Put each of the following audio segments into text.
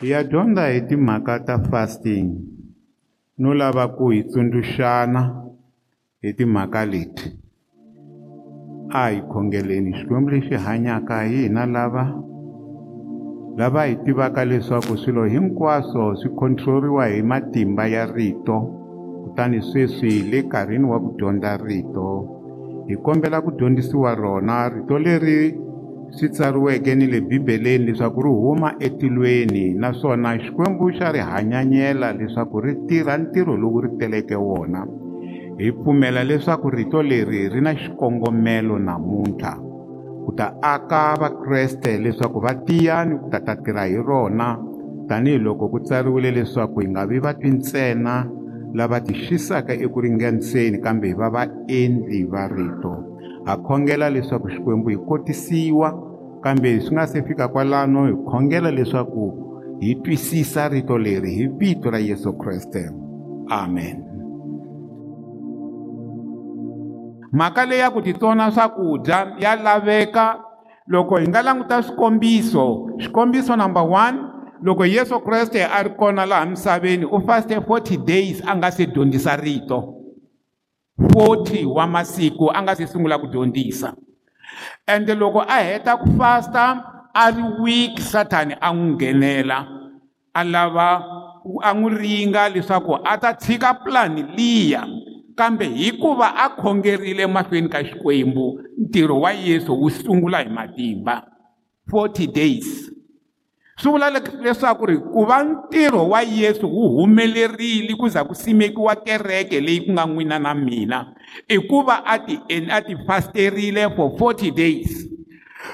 hi ya dyondza hi timhaka ta fasting. No lava ku hi tsundzuxana hi timhaka leti. A hi khongeleni xikwembu lexi hanyaka hi hina lava lava hi tivaka leswaku swilo hinkwaswo swi control-riwa hi matimba ya rito kutani sweswi hi le nkarhini wa ku dyondza rito. Hi kombela ku dyondzisiwa rona rito leri swi tsariweke ni le bibeleni leswaku ri huma etilweni naswona xikwembu xa ri hanyanyela leswaku ri tirha ntirho lowu ri teleke wona. Hi pfumela leswaku rito leri ri na xikongomelo namuntlha. Ku ta aka vakreste leswaku va tiyani ku ta ta tirha hi rona tanihiloko ku tsariwile leswaku hi nga vi vatwi ntsena lava ti xisaka eku ringaniseni kambe hi va vaendli va rito ha khongela leswaku xikwembu hi kotisiwa kambe swi nga se fika kwalano hi khongela leswaku hi twisisa rito leri hi vito ra Yesu Kriste amen. Mhaka leyi ya ku titsona swakudya ya laveka loko hi nga languta swikombiso xikombiso number one loko yesu kreste a ri kona laha misaveni u faste 40 days a nga se dyondzisa rito 40 wa masiku a nga se sungula ku dyondzisa ende loko a heta ku fasta a ri weak sathani a n'wi nghenela. A lava a n'wi ringa leswaku a ta tshika pulani liya. Kambe hikuva a khongerile mahlweni ka xikwembu ntirho wa yesu wu sungula hi matimba. 40 days. Swi vula leswaku ri ku va ntirho wa yesu wu humelerile ku za ku simekiwa kereke leyi ku nga n'wina na mina i ku va a ti a ti fasterile for 40 days.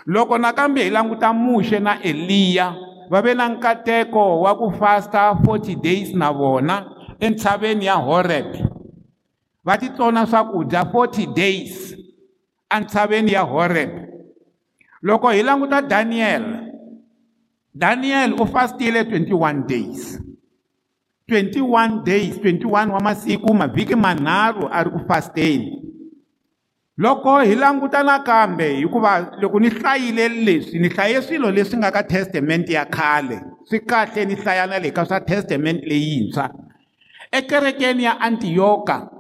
Loko nakambe hi languta muxe na eliya va ve na nkateko wa ku fasta 40 days na vona entshaveni ya horeb. Va titsona swakudya 40 days entshaveni ya horeb. Loko hi languta daniyeli Daniel u fastile 21 days. 21 days 21 wa masiku mavhiki manharhu a ri ku fasteni. Loko hi languta nakambe hikuva loko ni hlayile leswi ni hlaye swilo leswi nga ka testament ya khale swi kahle ni hlaya na le ka swa testament leyintshwa. Ekerekeni ya antiyoka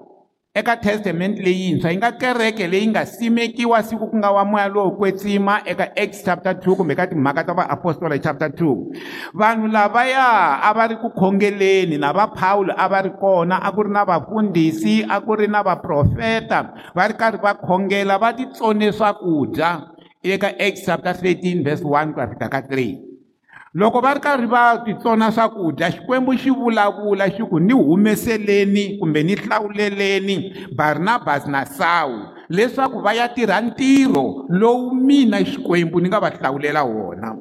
eka testament leyintshwa yi nga kereke leyi nga simekiwa siku ku nga wa moya lowo kwetsima eka acts chapter 2 kumbe ka timhaka ta vaapostoli chapter 2 vanhu lavaya a va ri ku khongeleni na va paulo a va ri kona a ku ri na vafundhisi a ku ri na vaprofeta va ri karhi va khongela va titsone swakudya. Eka acts chapter 13 verse 1 ku ya fika ka 3 loko va ri karhi va titsona swakudya xikwembu xi vulavula xi ku ni humeseleni kumbe ni hlawuleleni barnabas na sawu leswaku va ya tirha ntirho lowu mina xikwembu ni nga va hlawulela wona.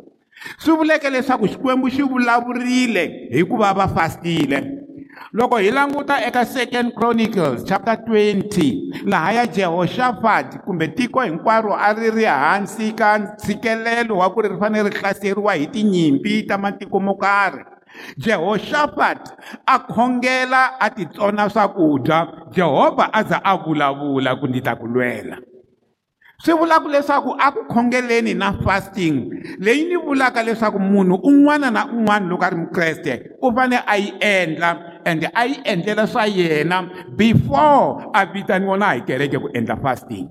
Swi vuleke leswaku xikwembu xi vulavurile hi ku va va fastile loko hi languta eka second chronicles chapter 20 laha ya jehoshafati kumbe tiko hinkwaro a ri ri hansi ka ntshikelelo wa ku ri ri fanele ri hlaseriwa hi tinyimpi ta matiko mo karhi. Jehoshafati a khongela a titsona swakudya jehovha a za a vulavula ku ndzi ta ku lwela. Swi vulaka leswaku a ku khongeleni na fasting leyi ni vulaka leswaku munhu un'wana na un'wana loko a ri mukreste u fane a yi endla ende a yi endlela swa yena before a vitaniwa na hi kereke ku endla fasting.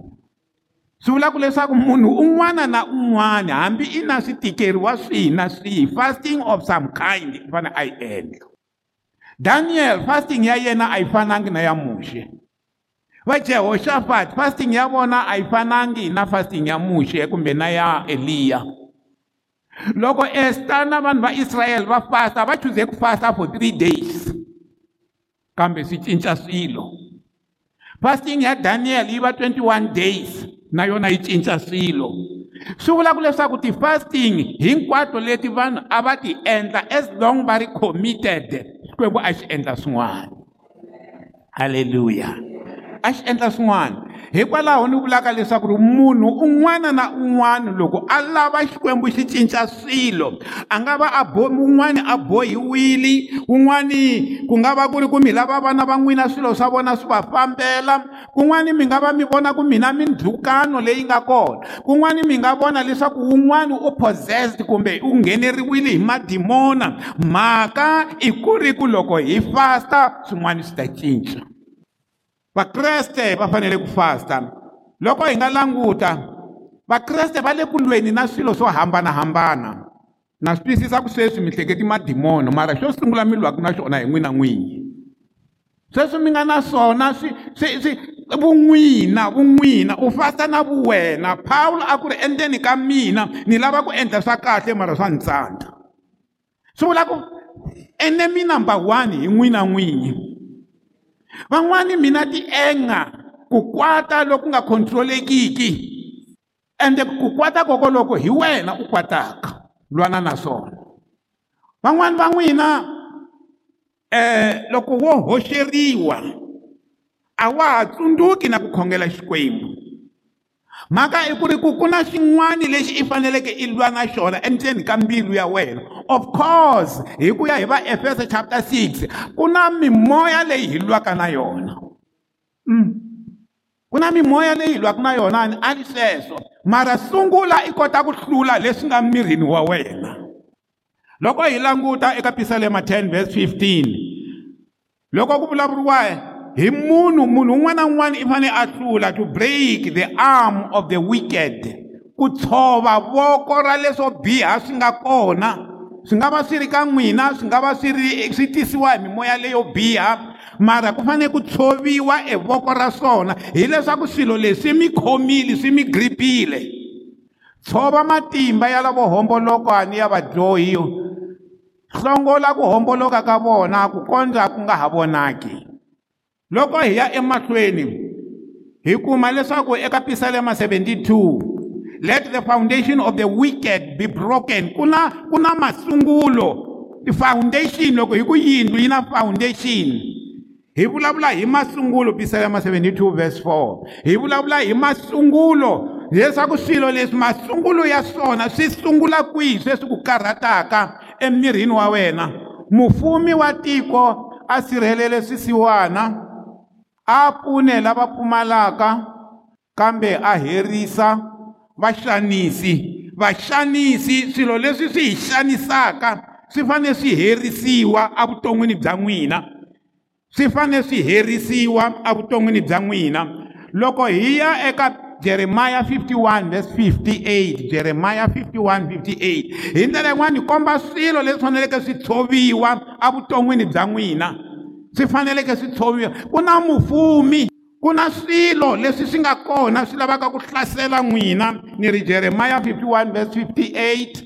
Swi vulaka leswaku munhu un'wana na un'wana hambi i na switikeriwa swihi na swihi fasting of some kind i fane a yi endla. Daniel fasting ya yena a yi fanangi na ya muxe. Va jehoshafat fasting ya vona a yi fanangi na fasting ya muxe kumbe na ya eliya. Loko esta na vanhu va israyele va fasta va chuze ku fasta for three days kambe swi cinca swilo fasting ya daniel yi va 21 days na yona yi cinca swilo swi vulaka leswaku ti-fasting hinkwato leti vanhu a va ti endla as long va ri committed xikwembu a xi endla swin'wana halleluya a xi endla swin'wana. Hikwalaho ni vulaka leswaku ri munhu un'wana na un'wana loko a lava xikwembu xi cinca swilo a nga va a un'wani a bohiwile un'wani ku nga va ku ri ku mi lava vana va n'wina swilo swa vona swi va fambela kun'wani mi nga va mi vona ku mina mindzhukano leyi nga kona kun'wani mi nga vona leswaku un'wani u possessed kumbe u ngheneriwile hi madimona. Mhaka i ku ri ku loko hi fasta swin'wana swi ta cinca vakreste va fanele ku fasta. Loko hi nga languta vakreste va le ku lweni na swilo swo hambanahambana. Na swi twisisa ku sweswi mi hleketi madimono mara xo sungula mi lwaka na xona hi n'wina n'winyi. Sweswi mi nga na swona swi swi swi vun'wina vun'wina u fasta na vuwena pawulo a ku ri endzeni ka mina ni lava ku endla swa kahle mara swa ntsandza swi vula ku enemy number one hi n'wina n'winyi. Van'wani mina ti enga ku kwata loku nga controlekiki. Ende ku kwata koko loko hi wena u kwataka lwana na swona. Van'wani va n'wina eh loko wo hoxeriwa a wa ha tsundzuki na ku khongela xikwembu mhaka i ku ri ku ku na xin'wana lexi i faneleke i lwa na xona endzeni ka mbilu ya wena. Of course hi ku ya hi va efeso chapter 6 ku na mimoya leyi hi lwaka na yona. Mm. ku na mimoya leyi hi lwaka na yona ni a ni sweswo. Mara sungula i kota ku hlula leswi nga mirini wa wena. Loko hi languta eka pisalema 10 verse 15 loko ku vulavuriwa hi munhu munhu un'wana na un'wana i fanele a hlula to break the arm of the wicked. Ku tshova voko ra leswo biha swi nga kona. Swi nga va swi ri ka n'wina swi nga va swi ri swi tisiwa hi mimoya leyo biha. Mara ku fanele ku tshoviwa e voko ra swona hileswaku swilo leswi mi khomile swi mi gripile. Tshova matimba ya lavo hombolokani ya vadyohi hlongola ku homboloka ka vona ku kondza ku nga ha vonaki loko hi ya emahlweni hi kuma leswaku eka pisalema 72 let the foundation of the wicked be broken. Ku na ku na masungulo. Foundation loko hi ku yindlu yi na foundation. Hi vulavula hi masungulo pisalema 72 verse 4 hi vulavula hi masungulo leswaku swilo leswi masungulo ya swona swi sungula kwihi sweswi ku karhataka emirini wa wena. Mufumi wa tiko a sirhelele swisiwana. A pfune lava pfumalaka kambe a herisa vaxanisi vaxanisi swilo leswi swi hi xanisaka swi fanele swi herisiwa evuton'wini bya n'wina. Swi fanele swi herisiwa evuton'wini bya n'wina. Loko hi ya eka jeremiya 51 verse 58 jeremiya 51 58 hi ndlela yin'wana hi komba swilo leswi faneleke swi tshoviwa evuton'wini bya n'wina swi faneleke swi tshoviwa ku na mufumi ku na swilo leswi swi nga kona swi lavaka ku hlasela n'wina ni ri jeremiya 51 verse 58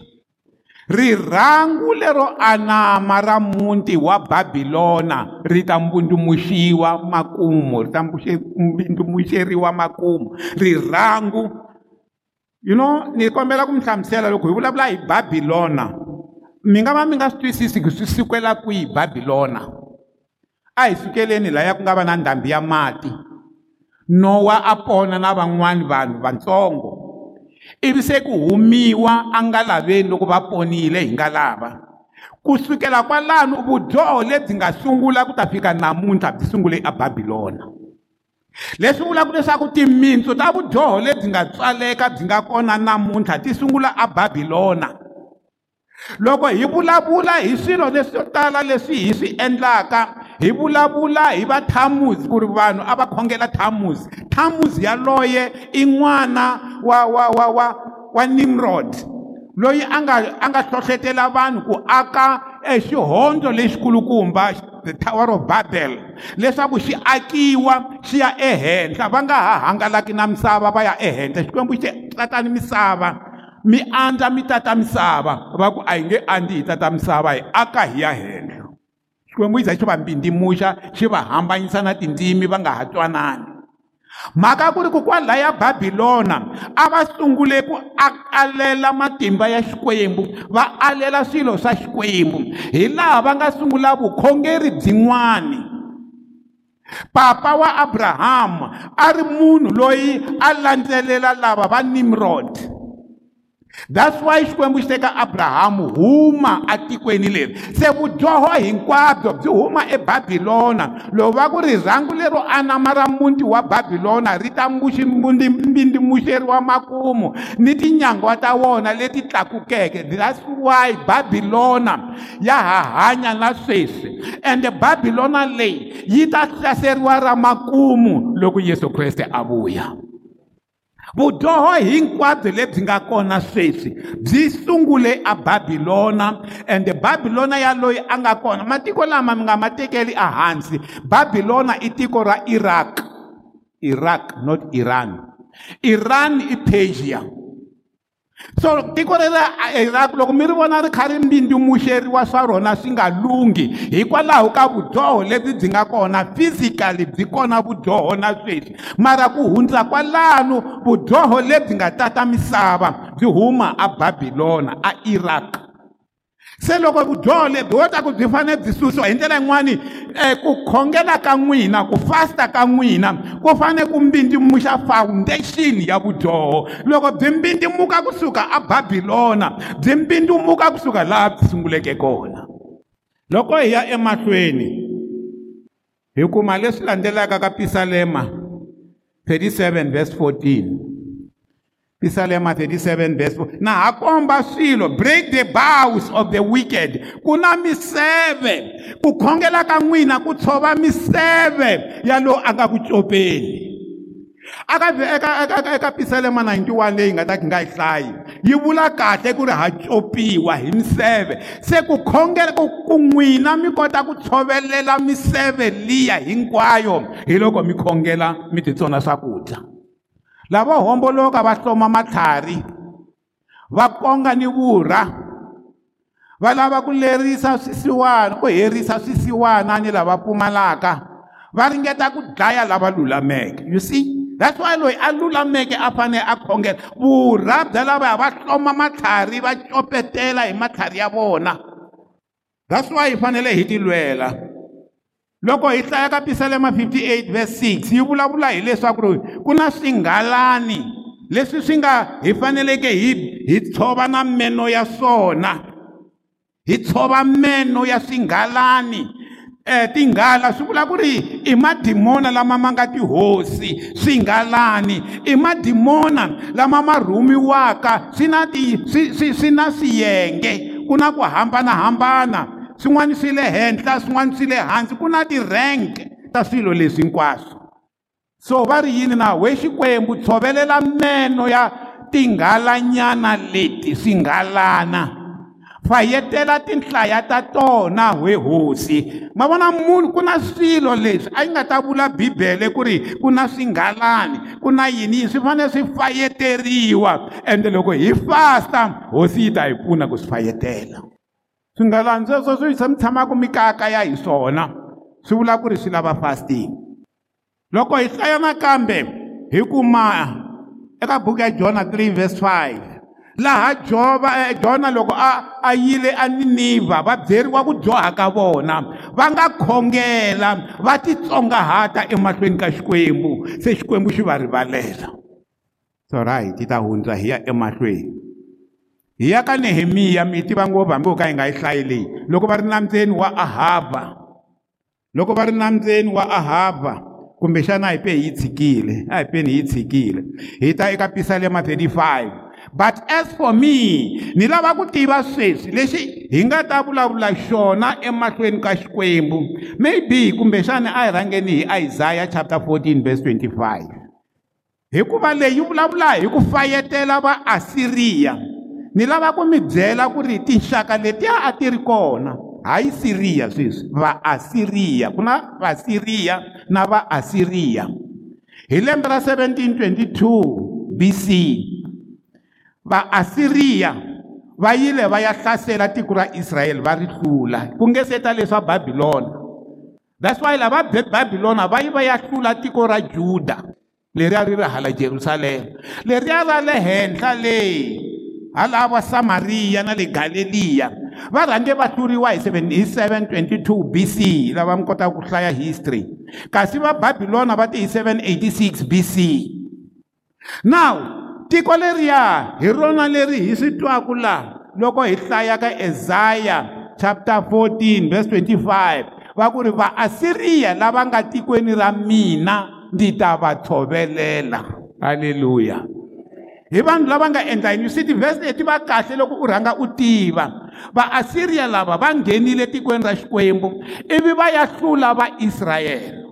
rirhangu lero anama ra muti wa babilona ri ta mbundumuxiwa makumu ri ta mbundumuxeriwa makumu. Rirhangu you know ni kombela ku mi hlamusela loko hi vulavula hi babilona mi nga va mi nga swi twisisi ku swi sukela kwihi babilona a hi sukeleni laya ku nga va na ndhambi ya mati nowa a pona na van'wani vanhu vatsongo ivi se ku humiwa a nga laveni loko va ponile hi nga lava kusukela kwalano vudyoho lebyi nga sungula ku ta fika namuntlha byi sungule ebabilona leswi vulaka leswaku timintsu ta vudyoho lebyi nga tswaleka byi nga kona namuntlha ti sungula ebabilona loko hi vulavula hi swilo leswo tala leswi hi swi endlaka. Hi vulavula hi va tamuzi ku ri vanhu a va khongela tamuzi tamuzi yaloye i n'wana wa wa wa wa wa nimrod loyi a nga a nga hlohlotela vanhu ku aka exihondzo lexikulukumba the tower of babel leswaku xi akiwa xi ya ehenhla. Va nga ha hangalaki na misava va ya ehenhla. Xikwembu xi tatani misava mi andza mi tata misava va ku a hi nge andi hi tata misava hi aka hi ya henhla xikwembu xi za xi va mbindzimuxa xi va hambanyisa na tindzimi va nga ha twanani. Mhaka ku ri ku kwalaya babilona a va sungule ku alela matimba ya xikwembu va alela swilo swa xikwembu hi laha va nga sungula vukhongeri byin'wani. Papa wa abrahamu a ri munhu loyi a landzelela lava va nimrod that's why xikwembu xi teka abrahamu huma atikweni leri. Se vudyoho hinkwabyo byi huma ebabhilona loko va ku rirhangu lero anama ra muti wa babhilona ri ta mbindimuxeriwa makumu. Ni tinyangwa ta wona leti tlakukeke that's why babhilona ya ha hanya na sweswi. Ende babhilona leyi yi ta hlaseriwa ra makumu loko yesu kreste a vuya vudyoho hinkwabyo lebyi nga kona sweswi byi sungule ababhilona ende babhilona yaloyi a nga kona matiko lama mi nga ma tekeli ehansi babhilona i tiko ra iraq. Iraq not iran. Iran i persia so tiko rera iraq loko mi ri vona ri kha ri mbindumuxeriwa swa rona swi nga lunghi hikwalaho ka vudyoho lebyi byi nga kona physically byi kona vudyoho na sweswi. Mara ku hundza kwalano vudyoho lebyi nga tata misava byi huma ababhilona a iraq se loko vudyoho lebyi wo ta ku byi fanele byi susiwa hi ndlela yin'wani um ku khongela ka n'wina ku fasta ka n'wina ku fanele ku mbindzimuxa foundation ya vudyoho. Loko byi mbindzimuka kusuka ababhilona byi mbindzimuka kusuka laha byi sunguleke kona. Loko hi ya emahlweni hi kuma leswi landzelaka ka pisalema 37 verse 14 Psalm 37 verse 4 na ha komba swilo break the bows of the wicked. Ku na miseve ku khongela ka n'wina ku tshova miseve ya lowu a nga ku copeni aka eka eka eka pisalema 91 leyi nga ta ki nga yi hlayi yi vula kahle ku ri ha copiwa hi miseve se ku khongela ku ku n'wina mi kota ku tshovelela miseve liya hinkwayo. Hi loko mi khongela mi titsona swakudya lava homboloka va hloma matlhari va konga ni vurha va lava ku lerisa swisiwana ku herisa swisiwana ni lava pfumalaka va ringeta ku dlaya lava lulameke. You see that's why loyi a lulameke a fanele a khongela vurha bya lavaya va hloma matlhari va copetela hi matlhari ya vona. That's why hi fanele hi tilwela loko hi hlaya ka pisalema 58 verse 6 yi vulavula hi leswaku ri ku na swinghalani leswi swi nga hi faneleke hi hi tshova na meno ya swona. Hi tshova meno ya swinghalani. Eh tinghala swi vula ku ri i madimona lama ma nga tihosi swinghalani. I madimona lama ma rhumiwaka swi na ti swi swi na swiyenge ku na ku hambanahambana. Swin'wana swi le henhla swin'wana swi le hansi ku na ti-rank ta swilo leswi hinkwaswo. So va ri yini na? We xikwembu tshovelela meno ya tinghalanyana leti swinghalana fayetela tinhlaya ta tona we hosi. Ma vona munhu ku na swilo leswi a yi nga ta vula bibele ku ri ku na swinghalani ku na yini swi fanele swi fayeteriwa. Ende loko hi fasta hosi yi ta hi pfuna ku swi fayetela. Swinghalani sweswo swi mi tshamaka mikaka ya hi swona swi vula ku ri swi lava fasting. Loko hi hlaya nakambe hi kuma eka buku ya jona 3 verse 5 laha jova jona loko a a yile aniniva va byeriwa ku dyoha ka vona. Va nga khongela va titsongahata emahlweni ka xikwembu. Se xikwembu xi va rivalela. So right yi ta hundza hi ya emahlweni. Hi ya ka nehemiya mi tiva ngopfu hambi ko ka hi nga yi hlayi leyi loko va ri nambyeni wa ahava loko va ri nambyeni wa ahava kumbexana hi pe hi yi tshikile a hi peni hi yi tshikile hi ta eka pisalema 35 but as for me ni lava ku tiva sweswi. Lexi hi nga ta vulavula xona emahlweni ka xikwembu maybe kumbexana a hi rhangeni hi isaya chapter 14 verse 25 hikuva leyi yi vulavula hi ku fayetela va asiriya ni lava ku mi byela ku ri tinxaka letiya a ti ri kona. Hayi siriya sweswi va asiriya ku na vasiriya na va asiriya hi lembe ra 1722 BC va asiriya va yile va ya hlasela tiko ra israyele va ri hlula. Ku nge se ta leswa babilona that's why lava babilona va yi va ya hlula tiko ra juda leriya ri ri hala jerusalema leriya ra le henhla leyi hala va samariya na le galeliya va rhange va hluriwa hi 722 bc lava mi kotaka ku hlaya history. Kasi va babylona va ti hi 786 bc now tiko leriya hi rona leri hi swi twaku laha loko hi hlayaka ezaya chapter 14 verse 25 va ku ri vaasiriya lava nga tikweni ra mina ndzi ta va tshovelela halleluya hi vanhu lava nga endla yini swi tivhesi leti va kahle loko u rhanga u tiva. Vaasiriya lava va nghenile tikweni ra xikwembu ivi va ya hlula vaisrayele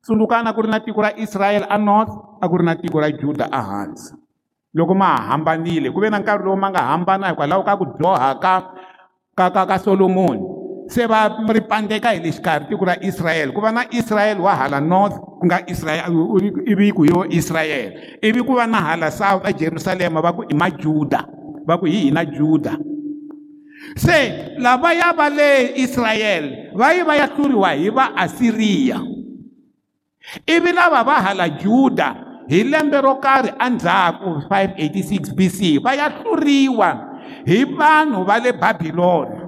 tsundzukana ku ri na tiko ra israyele a north a ku ri na tiko ra juda a hansi. Loko ma ha hambanile ku ve na nkarhi lowu ma nga hambana hikwalaho ka ku dyoha ka ka ka ka solomoni se va ri pandeka hi le xikarhi tiko ra israyele ku va na israyele wa hala north ku nga ivi ku yo israyele ivi ku va na hala south ejerusalema va ku i majuda va ku hi hina juda. Se lavaya va le israyele va yi va ya hluriwa hi va asiriya. Ivi lava va hala juda hi lembe ro karhi endzhaku 586 bc va ya hluriwa hi vanhu va le babilona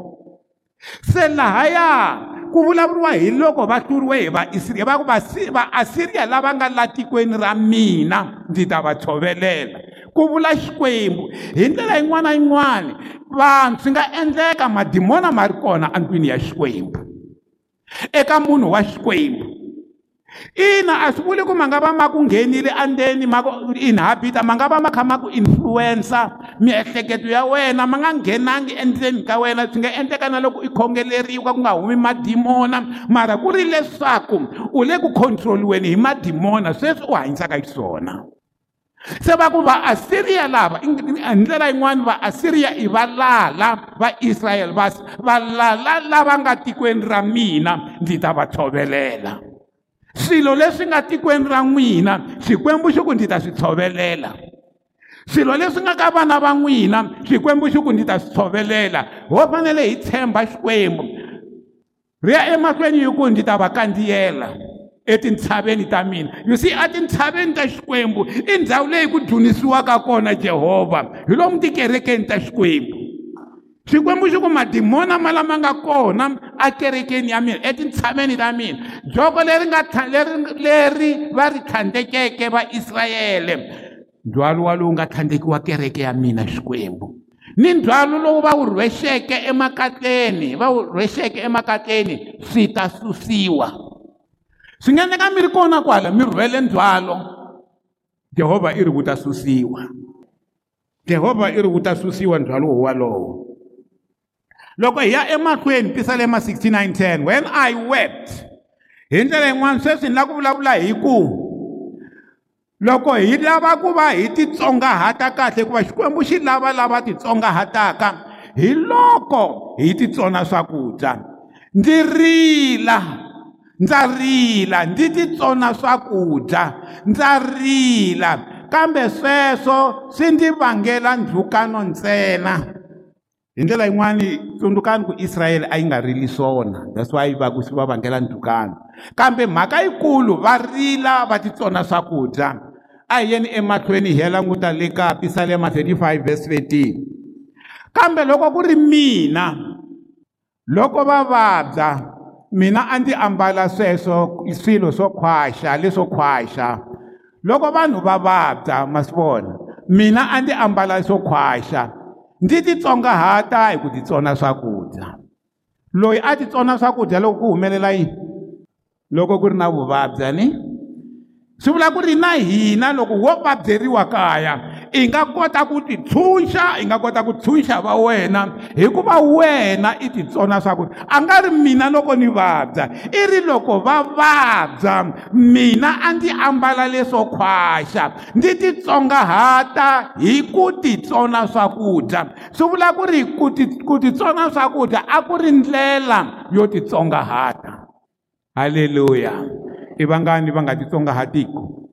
se lahaya ku vulavuriwa hi loko va hluriwe hi vaisrael va ku vaasiriya lava nga la tikweni ra mina ndzi ta va tshovelela. Ku vula xikwembu hi ndlela yin'wana na yin'wana vanhu swi nga endleka madimona ma ri kona endlwini ya xikwembu. Eka munhu wa xikwembu. Ina a swi vuli ku ma nga va ma ku nghenile andzeni ma ku inhabita ma nga va ma kha ma ku influencer. Miehleketo ya wena ma nga nghenangi endzeni ka wena swi nga endleka na loko i khongeleriwa ku nga humi madimona. Mara ku ri leswaku u le ku controliweni hi madimona sweswi u hanyisaka xiswona se va ku vaasiriya lava hi ndlela yin'wani vaasiriya i valala va israyele va valala lava nga tikweni ra mina ndzi ta va tshovelela swilo leswi nga tikweni ra n'wina xikwembu xi ku ndzi ta swi tshovelela. Swilo leswi nga ka vana va n'wina xikwembu xi ku ndzi ta swi tshovelela. Ho fanele hi tshemba xikwembu. Ri ya emahlweni hi ku ndzi ta va kandziyela etintshaveni ta mina. You see etintshaveni ta xikwembu i ndhawu leyi ku dzunisiwaka kona jehovha hi lomu tikerekeni ta xikwembu. Xikwembu xi ku madimona ma lama nga kona akerekeni ya mina etintshaveni ta mina. Joko leri nga leri leri va ri tlhandlekeke vaisrayele ndzhwalo wa lowu nga tlhandlekiwa kereke ya mina xikwembu. Ni ndzhwalo lowu va wu rhwexeke emakatleni va wu rhwexeke emakatleni swi ta susiwa. Swi nga endleka mi ri kona kwala mi rhwele ndzhwalo. Jehovha i ri wu ta susiwa. Jehovha i ri wu ta susiwa ndzhwalo wolowo. Loko hi ya emahlweni pisalema 6910 when i wept hi ndlela yin'wana sweswi ni lava ku vulavula hi ku loko hi lava ku va hi titsongahata kahle hikuva xikwembu xi lava lava titsongahataka hi loko hi titsona swakudya ndzi rila ndza rila ndzi titsona swakudya ndza rila. Kambe sweswo swi ndzi vangela ndzhukano ntsena. Hi ndlela yin'wani tsundzukani ku israyele a yi nga rili swona that's why va ku swi va vangela ndhukano kambe mhaka yikulu va rila va titsona swakudya. A hi yeni emahlweni hi ya languta le ka pisalema 35 verse 13 kambe loko ku ri mina loko va vabya mina a ndzi ambala sweswo swilo swo khwaxa leswo khwaxa. Loko vanhu va vabya ma swi vona mina a ndzi ambala swo khwaxa. Ndzi titsongahata hi ku titsona swakudya. Loyi a titsona swakudya loko ku humelela yini? Loko ku ri na vuvabyi ni? Swi vula ku ri na hina loko wo vabyeriwa kaya i nga kota ku titshunxa i nga kota ku tshunxa va wena. Hikuva wena i titsona swakudya a nga ri mina loko ni vabya. I ri loko va vabya mina a ndzi ambala leswo khwaxa. Ndzi titsongahata hi ku titsona swakudya. Swi vula ku ri ku ti ku titsona swakudya a ku ri ndlela yo titsongahata halleluya i vangani va nga titsongahatiko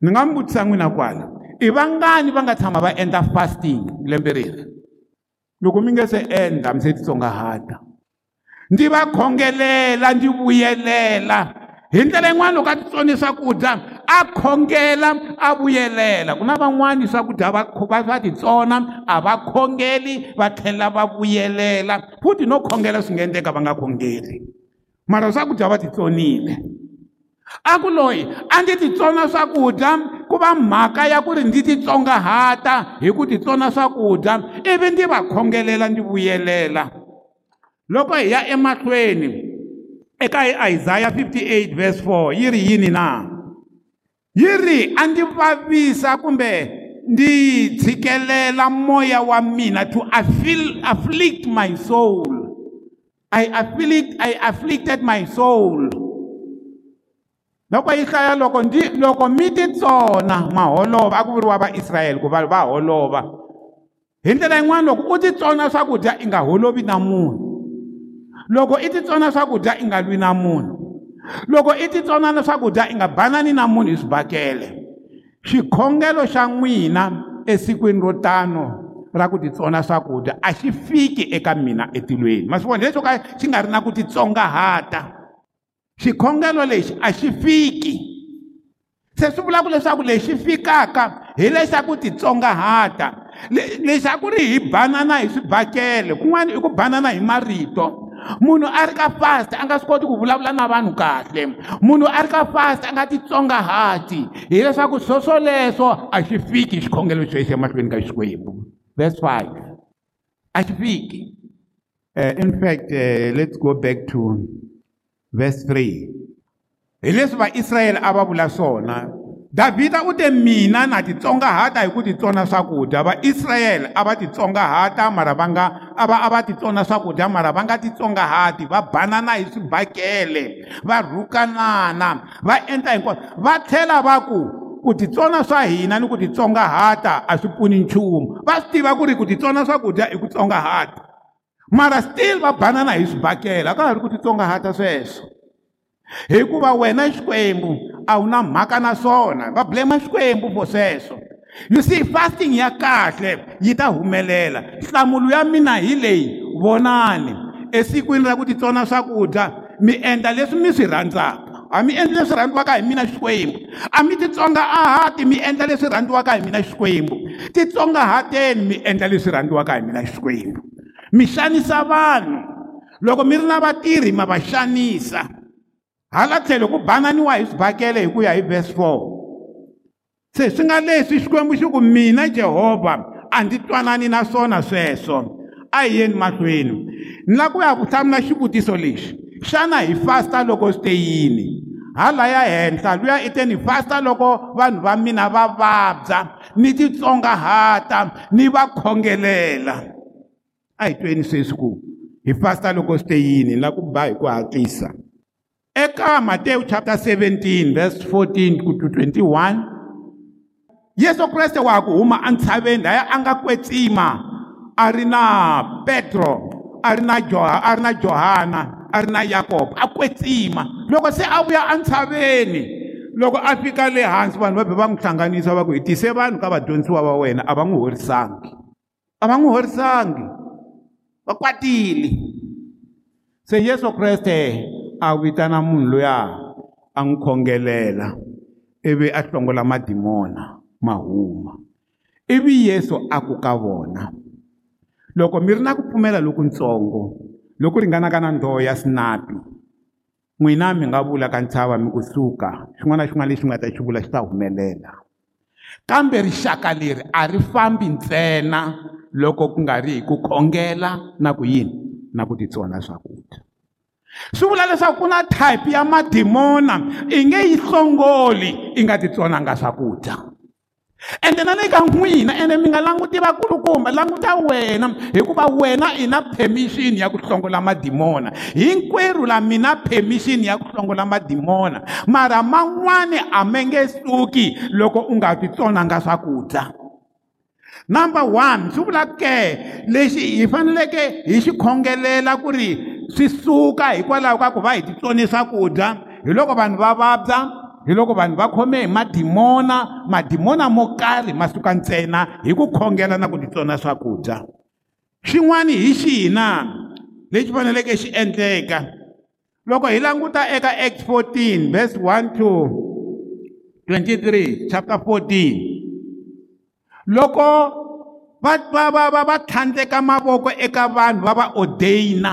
ni nga mi vutisa n'wina kwala. I vangani va nga tshama va endla fasting lembe reri loko mi nge se endla mi se titsongahata ndzi va khongelela ndzi vuyelela hi ndlela yin'wana loko a titsoni swakudya a khongela a vuyelela ku na van'wani swakudya va va titsona a va khongeli va tlhela va vuyelela futhi no khongela swi nga endleka va nga khongeli. Mara swakudya va titsonile a ku loyi a ndzi titsona swakudya ku va mhaka ya ku ri ndzi titsongahata hi ku titsona swakudya ivi ndzi va khongelela ndzi vuyelela. Loko hi ya emahlweni eka Isaiah 58 verse 4 yi ri yini na? Yi ri a ndzi vavisa kumbe ndzi tshikelela moya wa mina to afflict my soul. I afflict I afflicted my soul loko yi hlaya loko ndi loko mi titsona maholova a ku vuriwa vaisrayele ku va va holova hi ndlela yin'wana loko u titsona swakudya i nga holovi na munhu loko i titsona swakudya i nga lwi na munhu loko i titsona na swakudya i nga banani na munhu hi swibakele xikhongelo xa n'wina esikwini ro tano ra ku titsona swakudya a xi fiki eka mina etilweni. Ma swi vona leswo ka xi nga ri na ku titsongahata xikhongelo lexi a xi fiki. Se swi vulaka leswaku lexi fikaka hi lexa ku titsongahata. Lexi a ku ri hi banana hi swibakele kun'wana i ku banana hi marito. Munhu a ri ka fast a nga swi koti ku vulavula na vanhu kahle. Munhu a ri ka fast a nga titsongahati. Hileswaku swoswoleswo a xi fiki xikhongelo yisa emahlweni ka xikwembu. Verse 5 a xi fiki. Uh, in fact uh, let's go back to verse 3 hi leswi vaisrayele a va vula swona Davhida u te mina na titsongahata hi ku titsona swakudya. Vaisrayele a va titsongahata mara va nga a va a va titsona swakudya mara va nga titsongahati va banana hi swibakele va rhukanana va endla hinkwaswo. Va tlhela va ku ku titsona swa hina ni ku titsongahata a swi pfuni nchumu. Va swi tiva ku ri ku titsona swakudya i ku tsongahata mara still va banana hi swibakele. A ka ha ri ku titsongahata sweswo. Hikuva wena xikwembu a wu na mhaka na swona. Va blame xikwembu for sweswo. You see fasting ya kahle yi ta humelela. Nhlamulo ya mina hi leyi vonani. Esikwini ra ku titsona swakudya mi endla leswi mi swi rhandzaka. A mi endli leswi rhandziwaka hi mina xikwembu. A mi titsonga ahati mi endla leswi rhandziwaka hi mina xikwembu. Titsongahateni mi endla leswi rhandziwaka hi mina xikwembu. Mi xanisa vanhu. Loko mi ri na vatirhi ma va xanisa hala tlhelo ku bananiwa hi swibakele hi ku ya hi verse 4 se swi nga leswi xikwembu xi ku mina jehovha a ndzi twanani na swona sweswo. A hi yeni mahlweni. Ni lava ku ya ku hlamula xivutiso lexi xana hi fasta loko swi te yini? Hala ya henhla luya i te ni fasta loko vanhu va mina va vabya. Ni titsongahata ni va khongelela. A hi tweni sweswi ku hi fasta loko swi te yini ni lava ku ba hi ku hatlisa. Eka Mateyu chapter 17 verse 14 to 21 Yesu Kriste wa ku huma entshaveni laya a nga kwetsima a ri na Petro a ri na Joha a ri na Johana a ri na Yakobo a kwetsima. Loko se a vuya entshaveni loko a fika le hansi vanhu va be va n'wi hlanganisa va ku hi tise vanhu ka vadyondzisiwa va wena a va n'wi horisangi. A va n'wi horisangi va kwatile se Yesu Kriste a vitana munhu loya a n'wi khongelela ivi a hlongola madimona ma huma ivi yesu a ku ka vona. Loko mi ri na ku pfumela lokutsongo loku ringanaka na ndzoho ya sinapi n'wina mi nga vula ka ntshava mi kusuka xin'wana na xin'wana lexi nga ta xi vula xi ta humelela. Kambe rixaka leri a ri fambi ntsena. Loko ku nga ri hi ku khongela na ku yini na ku titsona swakudya. Swi vula leswaku ku na type ya madimona i nge yi hlongoli i nga titsonanga swakudya. Ende na le ka n'wina ende mi nga languti vakulukumba languta wena hikuva wena i na permission ya ku hlongola madimona. Hinkwerhu la mi na permission ya ku hlongola madimona mara man'wani a ma nge suki loko u nga titsonanga swakudya. Number one swi vula ke lexi hi faneleke hi xi khongelela ku ri swi suka hikwalaho ka ku va hi titsoni swakudya hi loko vanhu va vabya hi loko vanhu va khome hi madimona madimona mo karhi ma suka ntsena hi ku khongela na ku titsona swakudya. Xin'wani hi xihi na lexi faneleke xi endleka. Loko hi languta eka act 14 verse 1 to 23 chapter 14 loko va va va va va tlhandleka mavoko eka vanhu va va ordaina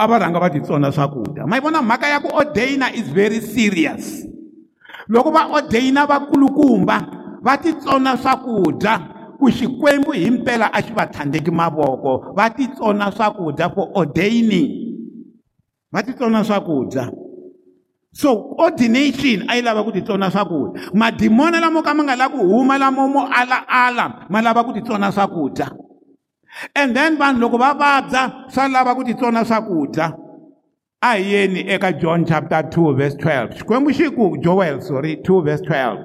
a va rhanga va titsona swakudya. Ma yi vona mhaka ya ku ordaina is very serious. Loko va ordaina vakulukumba va titsona swakudya ku xikwembu hi mpela a xi va tlhandleki mavoko. Va titsona swakudya for ordaining. Va titsona swakudya so ordination a yi lava ku titsona swakudya madimoni lamo ka ma nga lavi ku huma lamo mo alaala ma lava ku titsona swakudya and then vanhu loko va vabya swa lava ku titsona swakudya a hi yeni eka john chapter 2 verse 12 xikwembu xi ku joel sorry 2 verse 12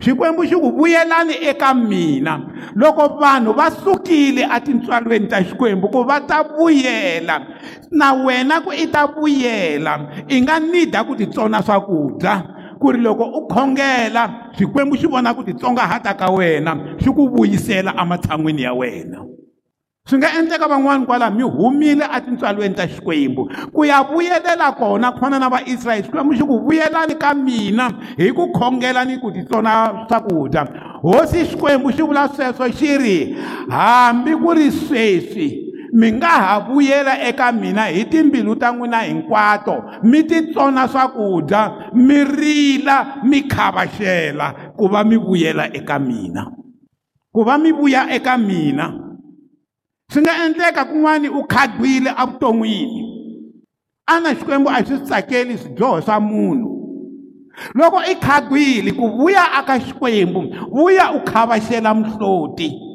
xikwembu xi ku vuyelani eka mina. Loko vanhu va sukile etintswalweni ta xikwembu ku va ta vuyela na wena ku i ta vuyela. I nga nida ku titsona swakudya. Ku ri loko u khongela xikwembu xi vona ku titsongahata ka wena xi ku vuyisela ematshan'wini ya wena swi nga endleka van'wani kwalaho mi humile etintswalweni ta xikwembu ku ya vuyelela kona ku fana na vaisrayele xikwembu xi ku vuyelani ka mina hi ku khongela ni ku titsona swakudya hosi xikwembu xi vula sweswo xi ri hambi ku ri sweswi mi nga ha vuyela eka mina hi timbilu ta n'wina hinkwato mi titsona swakudya mi rila mi khavaxela ku va mi vuyela eka mina ku va mi vuya eka mina swi nga endleka kun'wani u khadwile evuton'wini. A na xikwembu a swi tsakeli swidyoho swa munhu. Loko i khadwile ku vuya aka xikwembu vuya u khavaxela mihloti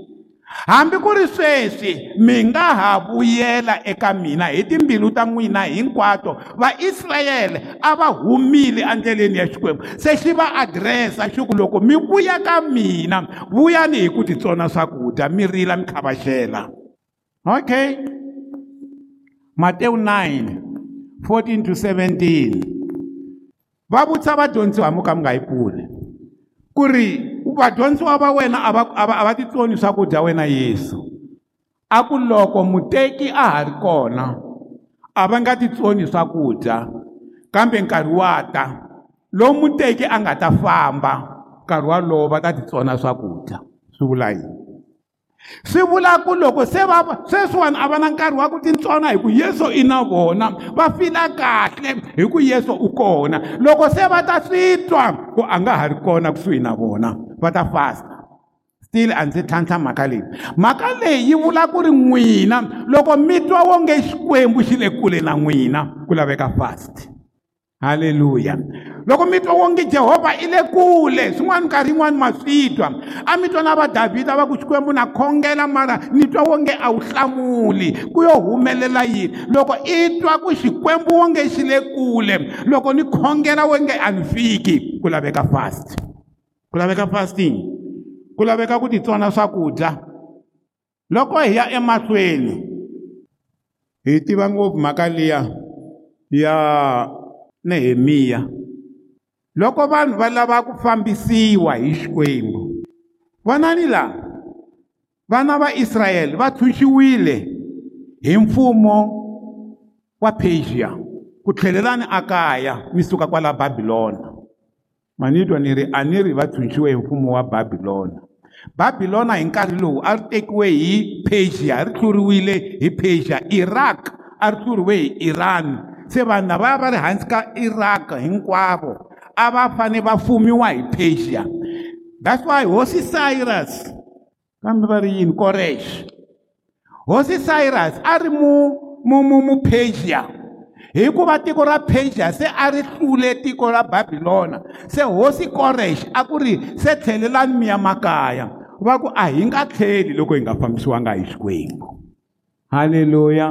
hambi ku ri sweswi mi nga ha vuyela eka mina hi timbilu ta n'wina hinkwato. Vaisrayele a va humile endleleni ya xikwembu. Se xi va adiresa xi ku loko mi vuya ka mina vuyani hi ku titsona swakudya mi rila mi khavaxela Okay. Matthew 9, 14 to 17. Va vutisa vadyondziwa mo ka mi nga yi pfuli. Ku ri vadyondziwa va wena a va a va titsoni swakudya wena Yesu. A ku loko muteki a ha ri kona a va nga titsoni swakudya kambe nkarhi wa ta lowu muteki a nga ta famba nkarhi walowo va ta titsona swakudya swi vula yini swi vula ku loko se va sweswiwani a va na nkarhi wa ku titsona hi ku yesu i na vona va fila kahle hi ku yesu u kona loko se va ta swi twa ku a nga ha ri kona kusuhi na vona va ta fasta still a ndzi tlhantlha mhaka leyi mhaka leyi yi vula ku ri n'wina. Loko mi twa wonge xikwembu xi le kule na n'wina ku laveka fast. Halleluya loko mi twa wonge jehovha i le kule swin'wana nkarhi yin'wani ma swi twa. A mi twa na va davhida va ku xikwembu na khongela mara ni twa wonge a wu hlamuli. Ku yo humelela yini? Loko i twa ku xikwembu wonge xi le kule loko ni khongela wonge a ni fiki ku laveka fast. Ku laveka fasting. Ku laveka ku titsona swakudya. Loko hi ya emahlweni hi tiva ngopfu mhaka liya ya nehemiya. Loko vanhu va lava ku fambisiwa hi xikwembu vanani laha vana va israyele va tshunxiwile hi mfumo wa persia ku tlhelelani akaya mi suka kwala babilona ma ni ri a ni ri va tshunxiwe hi mfumo wa babilona babilona hi nkarhi lowu a ri tekiwe hi persia ri tluriwile hi persia. Iraq a ri tluriwe hi iran se vanhu lava va ri hansi ka iraq hinkwavo a va fane va fumiwa hi persia. That's why hosi cyrus kambe va ri yini? Koresh. Hosi cyrus a ri mu mu mu mu persia. Hikuva tiko ra persia se a ri hlule tiko ra babilona. Se hosi koresh a ku ri se tlhelelani mi ya makaya. Va ku a hi nga tlheli loko hi nga fambisiwanga hi xikwembu. Halleluya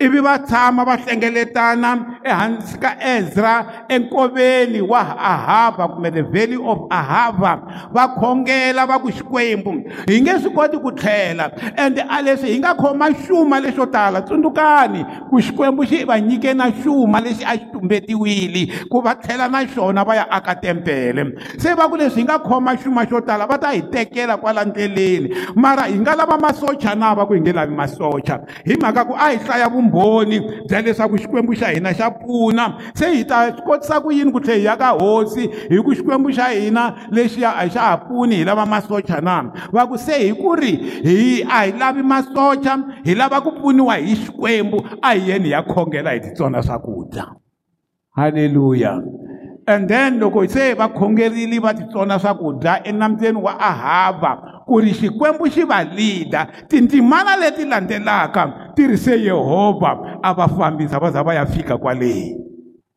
ivi va tshama va hlengeletana ehansi ka ezra enkoveni wa ahava kumbe the valley of ahava. Va khongela va ku xikwembu hi nge swi koti ku tlhela ende a leswi hi nga khoma xuma lexo tala tsundzukani ku xikwembu xi va nyike na xuma lexi a xi tumbetiwile ku va tlhela na xona va ya aka tempele se va ku leswi hi nga khoma xuma xo tala va ta hi tekela kwala ndleleni mara hi nga lava masocha na va ku hi nge lavi masocha hi mhaka ku a hi hlaya vumbhoni bya leswaku xikwembu xa hina xa pfuna. Se hi ta swi kotisa ku yini ku tlhe hi ya ka hosi? Hi ku xikwembu xa hina lexiya a xa ha pfuni hi lava masocha na? Va ku se hi ku ri hi a hi lavi masocha hi lava ku pfuniwa hi xikwembu a hi yeni hi ya khongela hi titsona swakudya. Halleluya and then loko se va khongerile va titsona swakudya enambyeni wa ahava ku ri xikwembu xi va lida tindzimana leti landzelaka ti ri se yehovha a va fambisa va za va ya fika kwaleyi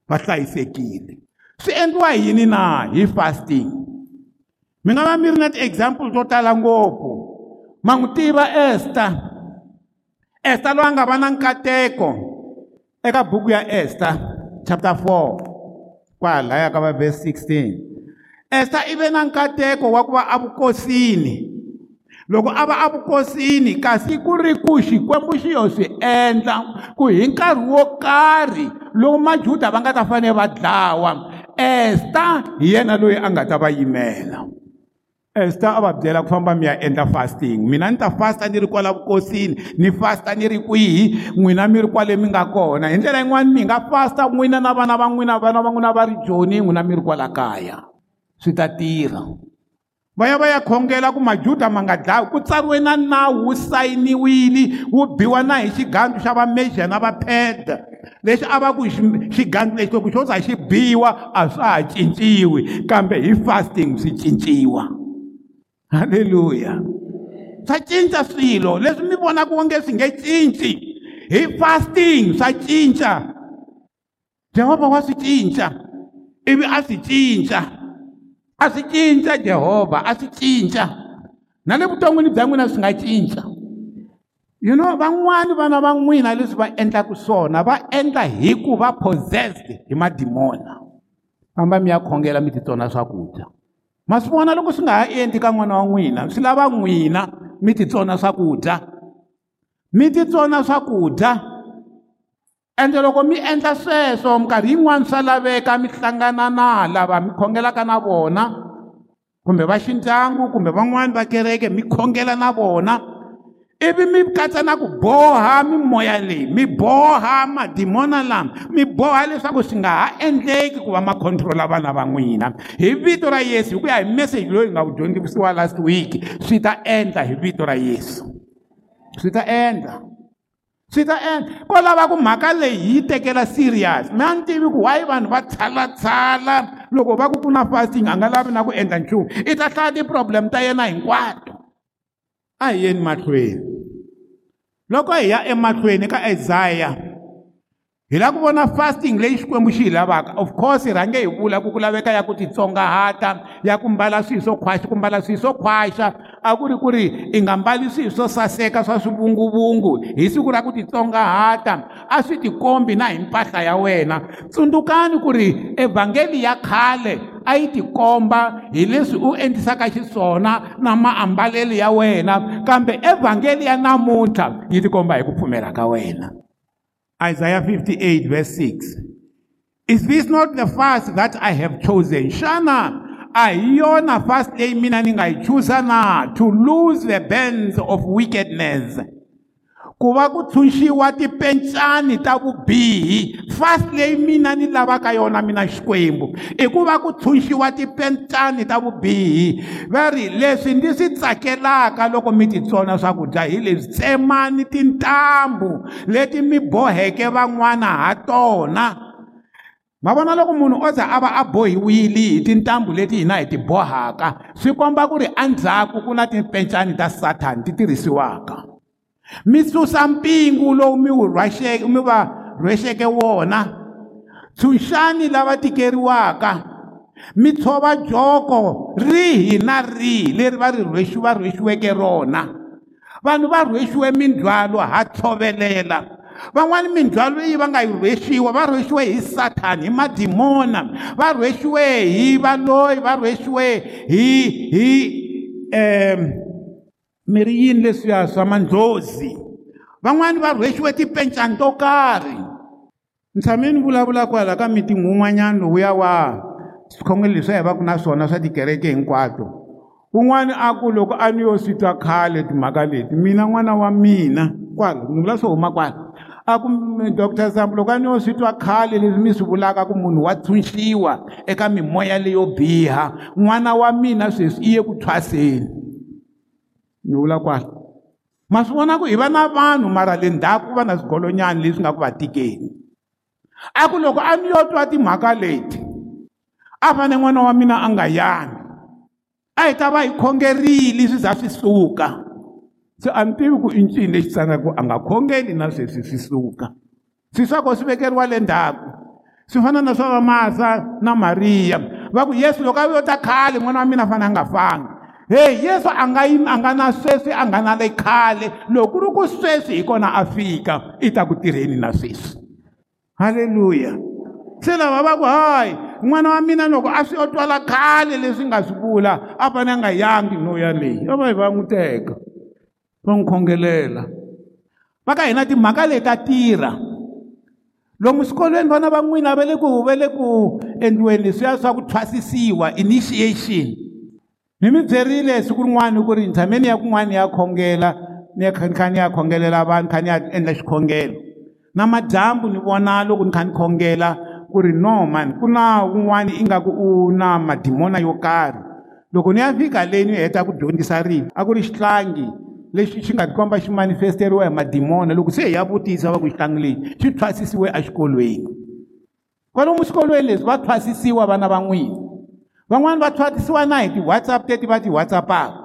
va hlayisekile. Swi endliwa hi yini na hi fasting? Mi nga va mi ri na ti-example to tala ngopfu. Ma n'wi tiva ester ester loyi a nga va na nkateko eka buku ya ester chapter 4 kwalaya ka va verse 16 esta i ve na nkateko wa ku va evukosini loko a va evukosini kasi ku ri ku xikwembu xi yo swi endla ku hi nkarhi wo karhi lowu majuda va nga ta fanele va dlawa esta hi yena loyi a nga ta va yimela esta a va byela ku famba mi ya endla fasting. Mina ni ta fasta ni ri kwala vukosini ni fasta ni ri kwihi n'wina mi ri kwale mi nga kona. Hi ndlela yin'wana mi nga fasta n'wina na vana va n'wina vana va n'wina va ri joni n'wina mi ri kwala kaya. Swi ta tirha. Va ya va ya khongela ku majuda ma nga dlawi ku tsariwe na nawu wu sayiniwile wu biwa na hi xigandlu xa vamexia na vapeda lexi a va ku xigandlu lexi loko xo za xi biwa a swa ha cinciwi kambe hi fasting swi cinciwa halleluya swa cinca swilo leswi mi vonaka onge swi nge cinci hi fasting swa cinca jehovha wa swi cinca ivi a swi cinca a swi cinca jehovha a swi cinca na le vuton'wini bya n'wina swi nga cinca you know van'wani vana va n'wina leswi va endlaka swona va endla hi ku va possessed hi madimona. Famba mi ya khongela mi titsona swakudya. Ma swi vona loko swi nga ha endli ka n'wana wa n'wina swi lava n'wina mi titsona swakudya. Mi titsona swakudya ende loko mi endla sweswo minkarhi yin'wani swa laveka mi hlangana na lava mi khongelaka na vona kumbe va xindyangu kumbe van'wani va kereke mi khongela na vona. Ivi mi katsa na ku boha mimoya leyi mi boha madimona lama mi boha leswaku swi nga ha endleki ku va ma controla vana va n'wina. Hi vito ra yesu hi ku ya hi meseji loyi hi nga wu dyondzisiwa last week swi ta endla hi vito ra yesu. Swi ta endla. Swi ta endla. Ko lava ku mhaka leyi hi yi tekela serious. Mi a ni tivi ku why vanhu va tshalatshala loko va ku ku na fasting a nga lavi na ku endla nchumu. I ta hlaya ti-problem ta yena hinkwato. A hi yeni mahlweni loko hi ya emahlweni ka Isaiah hi la ku vona fasting leyi xikwembu xi hi lavaka. Of course hi rhange hi vula ku ku laveka ya ku titsongahata ya ku mbala swilo swo khwaxa ku mbala swilo swo khwaxa a ku ri ku ri i nga mbali swilo swo saseka swa swivunguvungu. Hi siku ra ku titsongahata a swi tikombi na hi mpahla ya wena. Tsundzukani ku ri evhangeli ya khale a yi tikomba hi leswi u endlisaka xiswona na maambalelo ya wena kambe evhangeli ya namuntlha yi tikomba hi ku pfumela ka wena. Isaiah 58 verse 6 Is this not the fast that I have chosen? Shana a hi yona fast leyi mina ni nga yi chuza na? To lose the bands of wickedness. Ku va ku tshunxiwa tipencani ta vubihi. Fast leyi mina ni lavaka yona mina xikwembu. I ku va ku tshunxiwa tipencani ta vubihi. Va ri leswi ndzi swi tsakelaka loko mi titsona swakudya hi leswi. Tsemani tintambu leti mi boheke van'wana ha tona. Ma vona loko munhu o za a va a bohiwile hi tintambu leti hina hi ti bohaka swi komba ku ri endzhaku ku na tipencani ta sathani ti tirhisiwaka. Mi susa mpingu lowu mi wu rhwaxeke mi va rhwexeke wona. Tshunxani lava tikeriwaka mi tshova joko rihi na rihi leri va ri rhwexi va rhwexiweke rona. Vanhu va rhwexiwe mindzhwalo ha tshovelela van'wani mindzhwalo leyi va nga yi rhwexiwa va rhwexiwe hi sathani hi madimona. Va rhwexiwe hi valoyi va rhwexiwe hi hi um mi ri yini leswiya swa mandlozi van'wani va rhwexiwe tipencani to karhi. Ni tshame ni vulavula kwala ka mitingi wun'wanyana lowuya wa swikhongelo leswi hi va ku na swona swa tikereke hinkwato. Un'wana a ku loko a ni yo swi twa khale timhaka leti mina n'wana wa mina kwala ni vula swo huma kwala. A ku dr zambu loko a ni yo swi twa khale leswi mi swi vulaka ku munhu wa tshunxiwa eka mimoya leyo biha n'wana wa mina sweswi i ye ku thwaseni ni vula kwala ma swi vona ku hi va na vanhu mara le ndzhaku va na swigolonyani leswi nga ku va tikeni a ku loko a ni yo twa timhaka leti a fane n'wana wa mina a nga yangi a hi ta va hi khongerile swi za swi suka se a ni tivi ku i ncini lexi tsangaku a nga khongeli na sweswi swi suka swi swako swi vekeriwa le ndzhaku swi fana na swa vamasa na mariya va ku yesu loko a yo ta khale n'wana wa mina a fanele a nga fangi heyi yesu a nga yimi a nga na sweswi a nga na le khale loko ku ri ku sweswi hi kona a fika i ta ku tirheni na sweswi halleluya se lava va ku hayi n'wana wa mina loko a swi o twala khale leswi nga swi vula a fanele a nga yangi no yaleyi a va hi va n'wi teka va n'wi khongelela va ka hina timhaka leti ta tirha lomu swikolweni vana va n'wina va le ku va le ku endliweni leswiya swa ku thwasisiwa initiation. Ni mi byerile siku rin'wana ku ri ntshameni ya kun'wana ni ya khongela ni ya ni kha ni ya khongelela vanhu kha ni ya endla xikhongelo namadyambu ni vona loko ni kha ni khongela ku ri no mani ku na wun'wana ingaku u na madimona yo karhi loko ni ya fika leyi ni heta ku dyondzisa rito a ku ri xihlangi lexi xi nga tikomba xi manifesteriwa hi madimona loko se hi ya vutisa va ku xihlangi lexi xi thwasisiwe exikolweni. Kwalomu xikolweni leswi va thwasisiwa vana va n'wina. Van'wani va thwasisiwa na hi ti-whatsapp teti va ti-whatsappaka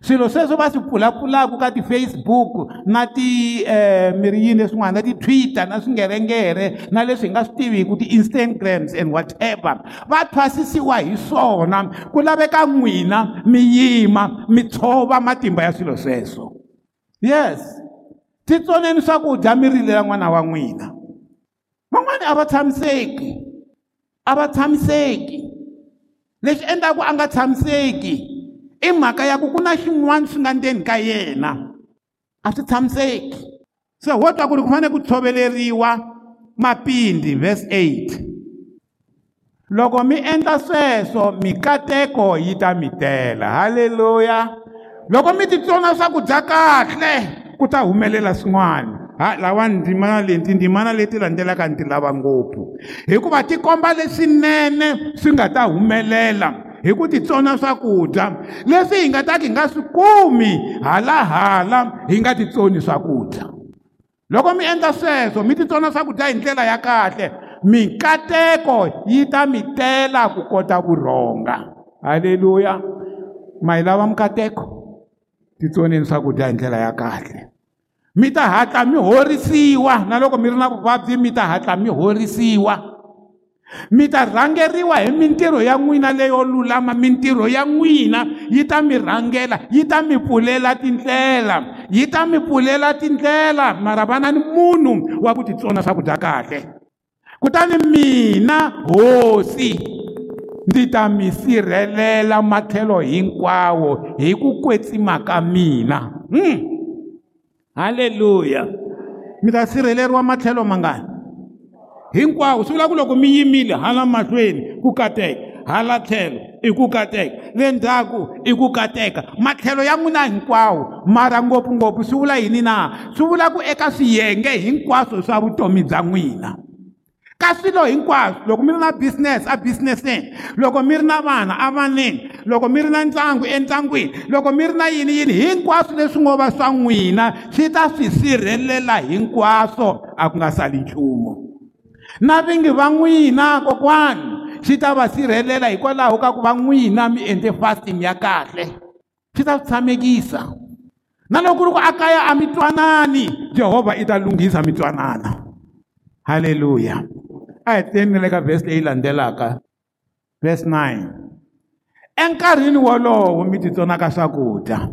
swilo sweswo va swi pfulapfulaka ka ti-facebook na ti um miri yini leswin'wana na ti-twitter na swingerengere na leswi hi nga swi tiviki ti-instagrams and whatever. Va thwasisiwa hi swona. Ku laveka n'wina mi yima mi tshova matimba ya swilo sweswo. Yes. Titsoneni swakudya mi rilela n'wana wa n'wina. Van'wani a va tshamiseki. A va tshamiseki. Lexi endlaku a nga tshamiseki i mhaka ya ku ku na xin'wana swi nga ndzeni ka yena. A swi tshamiseki. Se ho twa ku ri ku fanele ku tshoveleriwa mapindi verse 8 loko mi endla sweswo mikateko yi ta mi tela. Halleluya loko mi titsona swakudya kahle ku ta humelela swin'wana. Ha lawa ndzimana leyi tindzimana leti landzelaka ni ti lava ngopfu. Hikuva ti komba leswinene swi nga ta humelela. Hi ku titsona swakudya leswi hi nga ta ki hi nga swi kumi hala hala hi nga titsoni swakudya. Loko mi endla sweswo mi titsona swakudya hi ndlela ya kahle mikateko yi ta mi tela ku kota ku rhonga. Halleluya ma yi lava mikateko titsoneni swakudya hi ndlela ya kahle. Mi ta hatla mi horisiwa na loko mi ri na vuvabyi mi ta hatla mi horisiwa. Mi ta rhangeriwa hi mintirho ya n'wina leyo lulama mintirho ya n'wina yi ta mi rhangela yi ta mi pfulela tindlela yi ta mi pfulela tindlela. Mara vana ni munhu wa ku titsona swakudya kahle. Kutani mina hosi ndzi ta mi sirhelela matlhelo hinkwawo hi ku kwetsima ka mina. Hmm. halleluya mi ta sirheleriwa matlhelo mangani? Hinkwawo swi vula ku loko mi yimile hala mahlweni ku kateka hala tlhelo i ku kateka le ndzhaku i ku kateka matlhelo ya n'wina hinkwawo mara ngopfungopfu swi vula yini na? Swi vula ku eka swiyenge hinkwaswo swa vutomi bya n'wina ka swilo hinkwaswo loko mi ri na business a businesseni loko mi ri na vana a vaneni loko mi ri na ndyangu endyangwini loko mi ri na yini? Yini hinkwaswo leswi ngo va swa n'wina swi ta swi sirhelela hinkwaswo a ku nga sali nchumu. Na vingi va n'wina kokwani swi ta va sirhelela hikwalaho ka ku va n'wina mi endle fasting ya kahle. Swi ta swi tshamekisa. Na loko ri ku a kaya a mi twanani jehovha i ta lunghisa mi twanana. Halleluya a hi teni le ka vhesi leyi landzelaka verse 9 enkarhini wolowo mi titsonaka swakudya.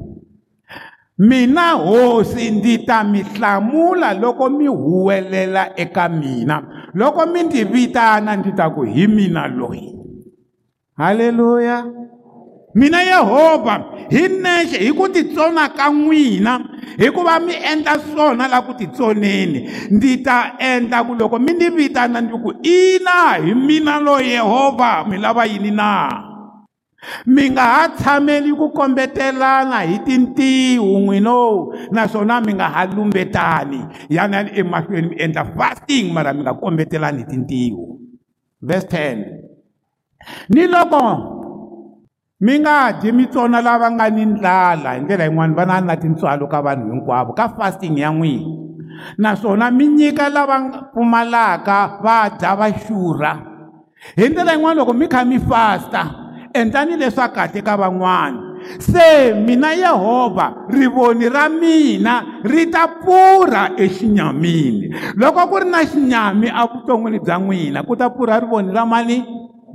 Mina hosi ndzi ta mi hlamula loko mi huwelela eka mina loko mi ndzi vitana ndzi ta ku hi mina loyi halleluya mina yehovha hi nexe hi ku titsona ka n'wina hikuva mi endla swona la ku titsoneni ndzi ta endla ku loko mi ndzi vitana ndzi ku ina hi mina loyi yehovha mi lava yini na? Mi nga ha tshameli ku kombetelana hi tintiho n'wino naswona mi nga ha lumbetani. Yanani emahlweni mi endla fasting mara mi nga kombetelani hi tintiho. Verse 10 ni loko mi nga dyi mitsona lava nga ni ndlala hi ndlela yin'wana va na na tintswalo ka vanhu hinkwavo ka fasting ya n'wina. Naswona mi nyika lava pfumalaka va dya va xurha hi ndlela yin'wana loko mi kha mi fasta endlani leswa kahle ka van'wana. Se mina yehovha rivoni ra mina ri ta pfurha exinyamini. Loko ku ri na xinyami evuton'wini bya n'wina ku ta pfurha rivoni ra mani?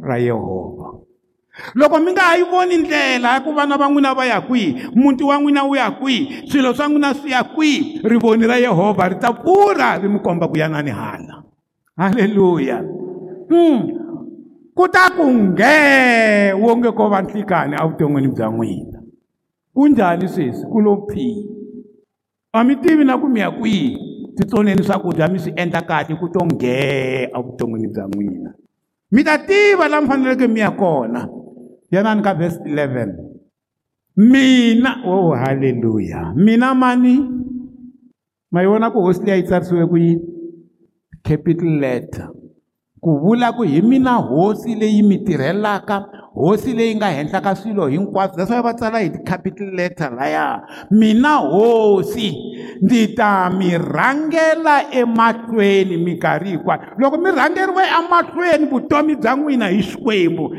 Ra yehovha loko mi nga ha yi voni ndlela ya ku vana va n'wina va ya kwihi muti wa n'wina wu ya kwihi swilo swa n'wina swi ya kwihi rivoni ra yehovha ri ta pfurha ri mi komba ku yanani hala. Halleluya mm. Ku ta ku nghe wonge ko va nhlikani evuton'wini bya n'wina ku njhani sweswi ku lo phihi a mi tivi na ku mi ya kwihi titsoneni swakudya mi swi endla kahle ku to nghe evuton'wini bya n'wina mi ta tiva laha mi faneleke mi ya kona yanani ka verse 11 mina oh halleluya mina mani? Ma yi vona ku hosi leyi a yi tsarisiwe ku yini capital letter. Ku vula ku hi mina hosi leyi mi tirhelaka hosi leyi nga henhla ka swilo hinkwaswo that's why va tsala hi ti-capital letter laya. Mina hosi ndzi ta mi rhangela emahlweni minkarhi hinkwayo. Loko mi rhangeriwe emahlweni vutomi bya n'wina hi xikwembu.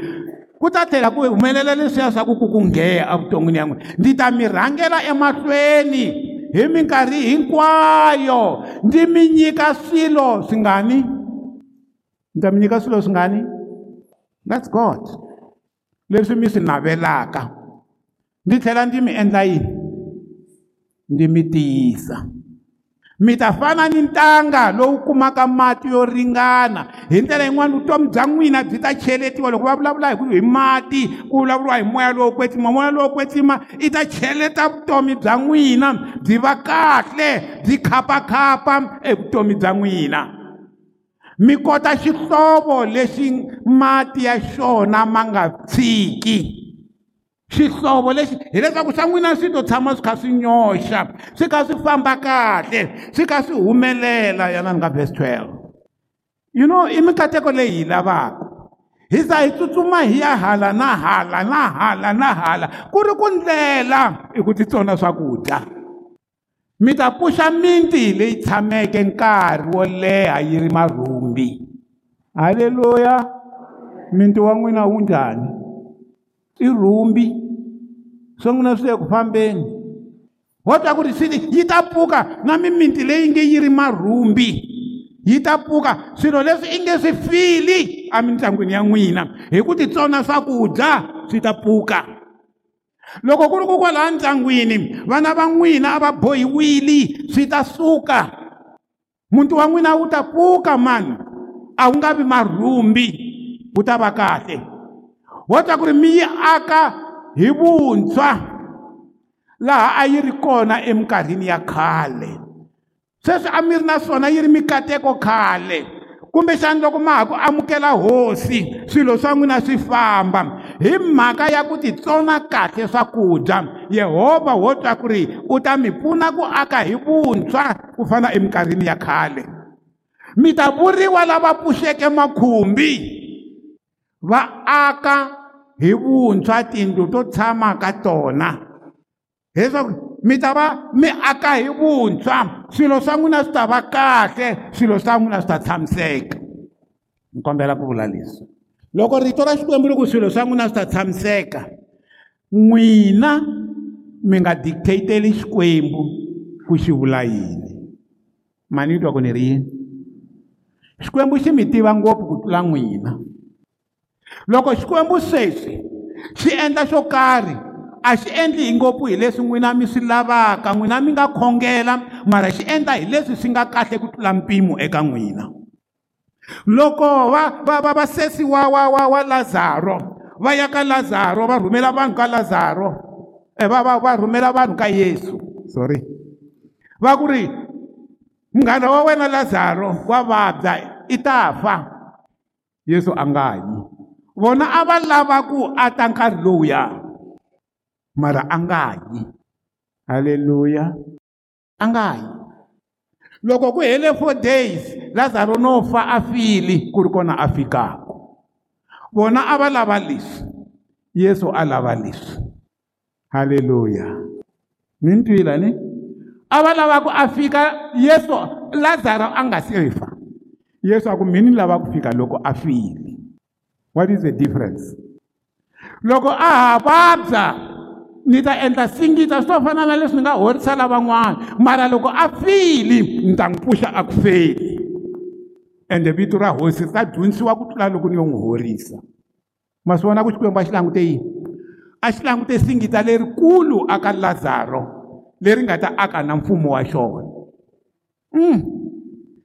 Ku ta tlhela ku humelela leswiya swa ku ku ku ngheha evuton'wini ya n'wina. Ndzi ta mi rhangela emahlweni hi minkarhi hinkwayo. Ndzi mi nyika swilo swi nga ni ta mi nyika swilo swi nga ni that's god. Leswi mi swi navelaka. Ndzi tlhela ndzi mi endla yini? Ndzi mi tiyisa. Mi ta fana ni ntanga lowu kumaka mati yo ringana. Hi ndlela yin'wana vutomi bya n'wina byi ta cheletiwa. Loko va vulavula hi hi mati ku vulavuriwa hi moya lowo kwetsima moya lowo kwetsima i ta cheleta vutomi bya n'wina. Byi va kahle byi khapakhapa evutomi bya n'wina mi kota xihlovo lexi mati ya xona ma nga tshiki. Xihlovo lexi hileswaku swa n'wina swi to tshama swi kha swi nyoxa swi kha swi famba kahle swi kha swi humelela yanani ka verse 12 you know i mikateko leyi hi lavaka. Hi za hi tsutsuma hi ya hala na hala na hala na hala ku ri ku ndlela i ku titsona swakudya. Mi ta pfuxa miti leyi tshameke nkarhi wo leha yi ri marhumbi. Halleluya miti wa n'wina wu njhani? I rhumbi. Swa n'wina swi le ku fambeni. Wo twa ku ri swi yi ta pfuka na mimiti leyi nge yi ri marhumbi. Yi ta pfuka swilo leswi i nge swi fili emindyangwini ya n'wina. Hi ku titsona swakudya swi ta pfuka loko ku ri ku kwalaha ndyangwini vana va n'wina a va bohiwile swi ta suka. Muti wa n'wina wu ta pfuka mani a wu nga vi marhumbi wu ta va kahle. Wo ta ku ri mi yi aka hi vuntshwa laha a yi ri kona eminkarhini ya khale. Sweswi a mi ri na swona yi ri mikateko khale. Kumbexani loko ma ha ku amukela hosi swilo swa n'wina swi famba. Hi mhaka ya ku titsona kahle swakudya yehovha wo twa ku ri u ta mi pfuna ku aka hi vuntshwa ku fana eminkarhini ya khale. Mi ta vuriwa lava pfuxeke makhumbi va aka hi vuntshwa tindlu to tshama ka tona. Leswaku mi ta va mi aka hi vuntshwa swilo swa n'wina swi ta va kahle swilo swa n'wina swi ta tshamiseka. Ni kombela ku vula leswi. Loko rito ra xikwembu ri ku swilo swa n'wina swi ta tshamiseka n'wina mi nga dictateli xikwembu ku xi vula yini? Mani yi twa ku ni ri yini? Xikwembu xi mi tiva ngopfu ku tlula n'wina. Loko xikwembu sweswi xi endla xo karhi a xi endli hi ngopfu hi leswi n'wina mi swi lavaka n'wina mi nga khongela mara xi endla hi leswi swi nga kahle ku tlula mpimo eka n'wina. Loko va va va vasesi wa wa wa wa lazaro va ya ka lazaro va rhumela vanhu ka lazaro eh, va va va rhumela vanhu ka yesu. Sorry. Va ku ri munghana wa wena lazaro wa vabya i ta fa? Yesu a nga yi. Vona a va lava ku a ta nkarhi lowuya mara a nga yi. Halleluya a nga yi. Loko ku hele four days lazaro no fa a fili ku ri kona a fikaka. Vona a va lava leswi. Yesu a lava leswi. Halleluya mi ni twila ni? A va lava ku a fika yesu lazaro a nga se fa. Yesu a ku mi ni lava ku fika loko a file. What is the difference? Loko a ha vabya ni ta endla singita swi to fana na leswi ni nga horisa lavan'wana mara loko a fili ni ta n'wi pfuxa a ku feli. Ende vito ra hosi ta dyondzisiwa ku tlula loko ni yo n'wi horisa. Ma swi vona ku xikwembu a xi langute yini? A xi langute singita lerikulu aka lazaro leri nga ta aka na mfumo wa xona. Mm.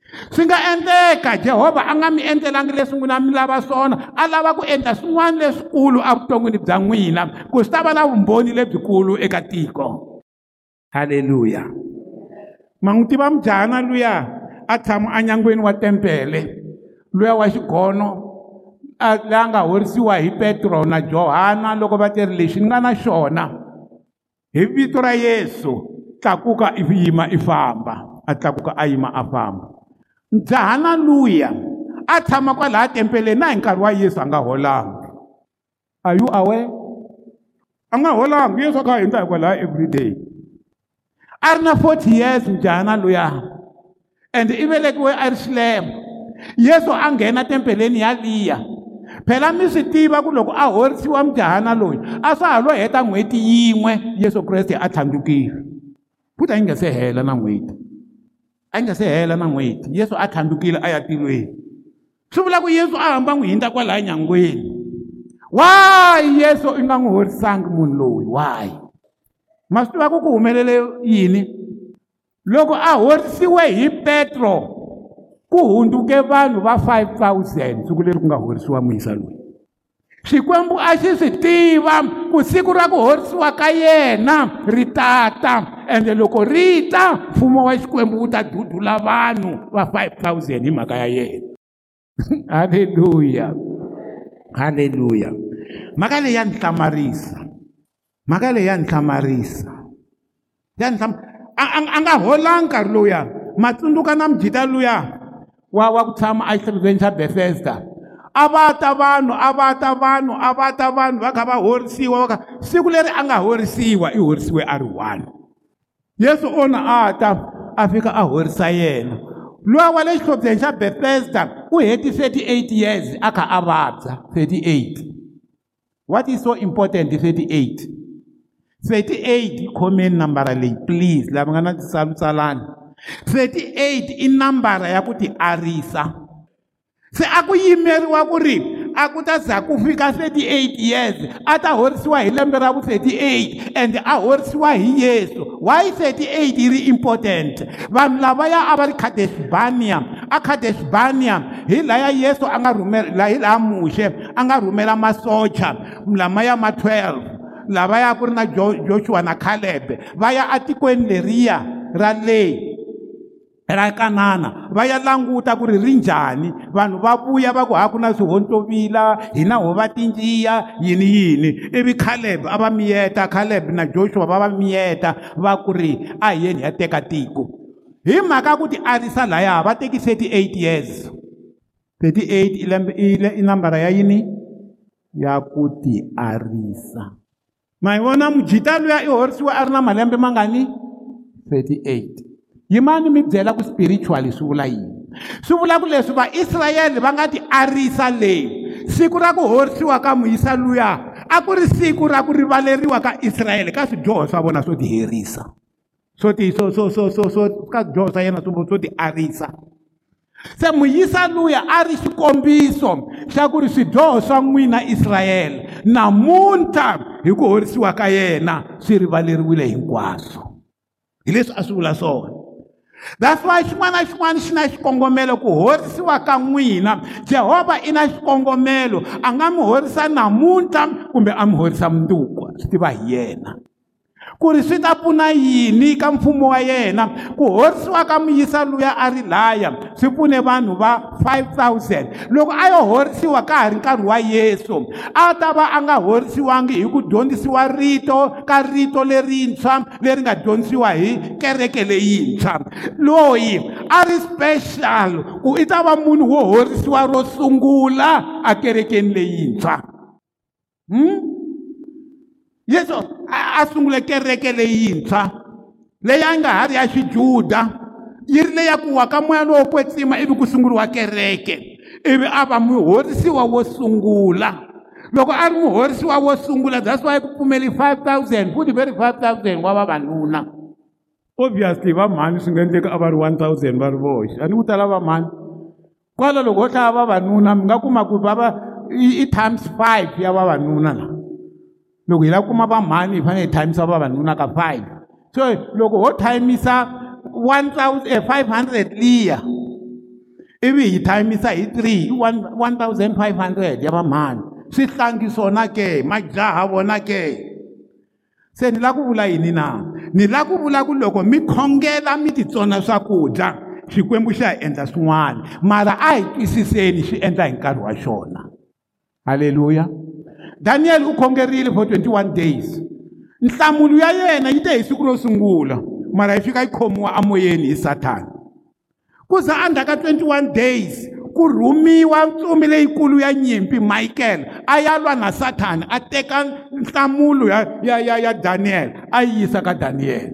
Swi nga endleka jehovha a nga mi endlelangi leswi n'wina mi lava swona a lava ku endla swin'wana leswikulu evuton'wini bya n'wina ku swi ta va na vumbhoni lebyikulu eka tiko halleluya ma n'wi tiva mujahana luya a tshama anyangweni wa tempele luya wa xigono a la nga horisiwa hi petro na johana loko va teri lexi ni nga na xona hi vito ra yesu tlakuka i yima i famba a tlakuka a yima a famba njhana luya a tshama kwalaha tempeleni na hi nkarhi wa yesu a nga holangi are you aware? A nga holangi yesu a kha a hundza hikwalaha everyday a ri na forty years njhana luya and i velekiwe a ri xilema yesu a nghena tempeleni yaliya phela mi swi tiva ku loko a horisiwa mujahana loyi a swa ha lo heta n'hweti yin'we yesu kreste a tlhandlukile. Futhi a yi nga se hela na n'hweti a nga se hela na n'hweti yesu a tlhandlukile a ya tilweni. Swi vula ku yesu a hamba n'wi hindza kwalaya nyangweni. Why yesu i nga n'wi horisangi munhu loyi why? Ma swi tiva ku ku humelele yini? Loko a horisiwe hi petro ku hundzuke vanhu va 5000 siku leri ku nga horisiwa muyisa loyi. Xikwembu a xi swi tiva ku siku ra ku horisiwa ka yena ri tata ende loko ri ta mfumo wa xikwembu wu ta dudula vanhu va 5000 hi mhaka ya yena. Halleluya halleluya mhaka leyi ya ni hlamarisa mhaka leyi ya ni hlamarisa. Ya ni hlam a nga holangi nkarhi lowuya ma tsundzuka na mujita luya wa wa ku tshama exirheni xa bethesda. A va ta vanhu a va ta vanhu a va ta vanhu va kha va horisiwa va kha siku leri a nga horisiwa i horisiwe a ri one. Yesu ona a ta a fika a horisa yena. Luwa wa le xihlobyeni xa bethesda u heti 38 years a kha a vabya 38 what is so important 38 38 khomeni nambara leyi please lava nga na tisalutsalani 38 i nambara ya ku ti arisa se a ku yimeriwa ku ri a ku ta za ku fika 38 years a ta horisiwa hi lembe ra vu 38 and a horisiwa hi yesu. Why 38 yi ri important? Vanhu lavaya a va ri kadesbania a kadesbania hi laya yesu a nga rhumela hi laha muxe a nga rhumela masocha lamaya ma 12 lavaya ku ri na joshua na caleb. Va ya atikweni leriya ra leyi ra kanana va ya languta ku ri ri njhani? Vanhu va vuya va ku ha ku na swihontovila hina ho va tinjiya yini yini? Ivi caleb a va miyeta caleb na joshua va va miyeta va ku ri a hi yeni ya teka tiko. Hi mhaka ku ti arisa laya va teki 38 years. 38 i nambara ya yini? Ya ku ti arisa ma hi vona mujita luya i horisiwa a ri na malembe mangani? 38 yimani mi byela ku spiritually swi vula yini? Swi vula ku leswi vaisrayele va nga ti arisa leyi siku ra ku horisiwa ka muyisa luya a ku ri siku ra ku rivaleriwa ka israyele ka swidyoho swa vona swo ti herisa. Swo ti so so so so so ka swidyoho swa yena swo ti arisa. Se muyisa luya a ri xikombiso xa ku ri swidyoho swa n'wina israyele namuntlha hi ku horisiwa ka yena swi rivaleriwile hinkwaswo. Hi leswi a swi vula swona that's why xin'wana na xin'wana xi na xikongomelo ku horisiwa ka n'wina. Jehovha i na xikongomelo a nga mi horisa namuntlha kumbe a mi horisa mundzuku swi tiva hi yena ku ri swi ta pfuna yini ka mfumo wa yena? Ku horisiwa ka muyisa luya a ri laya swi pfune vanhu va 5000 loko a yo horisiwa ka ha ri nkarhi wa yesu a ta va a nga horisiwangi hi ku dyondzisiwa rito ka rito lerintshwa leri nga dyondzisiwa hi kereke leyintshwa. Loyi a ri special ku i ta va munhu wo horisiwa ro sungula a kerekeni leyintshwa. Hmm? Yesu a sungule kereke leyintshwa leyi a nga ha ri ya xijuda yi ri leya ku wa ka moya lowo kwetsima ivi ku sunguriwa kereke ivi a va muhorisiwa wo sungula. Loko a ri muhorisiwa wo sungula that's why ku pfumeli 5000 futhi ve ri 5000 wa vavanuna. Obviously va mhani swi nga endleka a va ri 1000 va ri voxe. A ni ku tala va mhani? Kwala loko ho hlaya vavanuna mi nga kuma ku va va i times 5 ya vavanuna la loko hi lava ku kuma va mhani hi fanele hi thayimisa vavanuna ka 5 so loko ho thayimisa 1500 liya. Ivi hi thayimisa hi 3 1500 ya vamhani swihlangi swona ke majaha vona ke. Se ni lava ku vula yini na? Ni lava ku vula ku loko mi khongela mi titsona swakudya xikwembu xa hi endla swin'wana mara a hi twisiseni swi endla hi nkarhi wa xona. Halleluya Daniel u khongerile for 21 days. Nhlamulo ya yena yi te hi siku ro sungula mara yi fika yi khomiwa amoyeni hi Satan ku za endzhaku ka 21 days ku rhumiwa ntsumi leyikulu ya nyimpi Michael a ya lwa na Satan a teka nhlamulo ya ya ya, ya Daniel a yi yisa ka Daniel.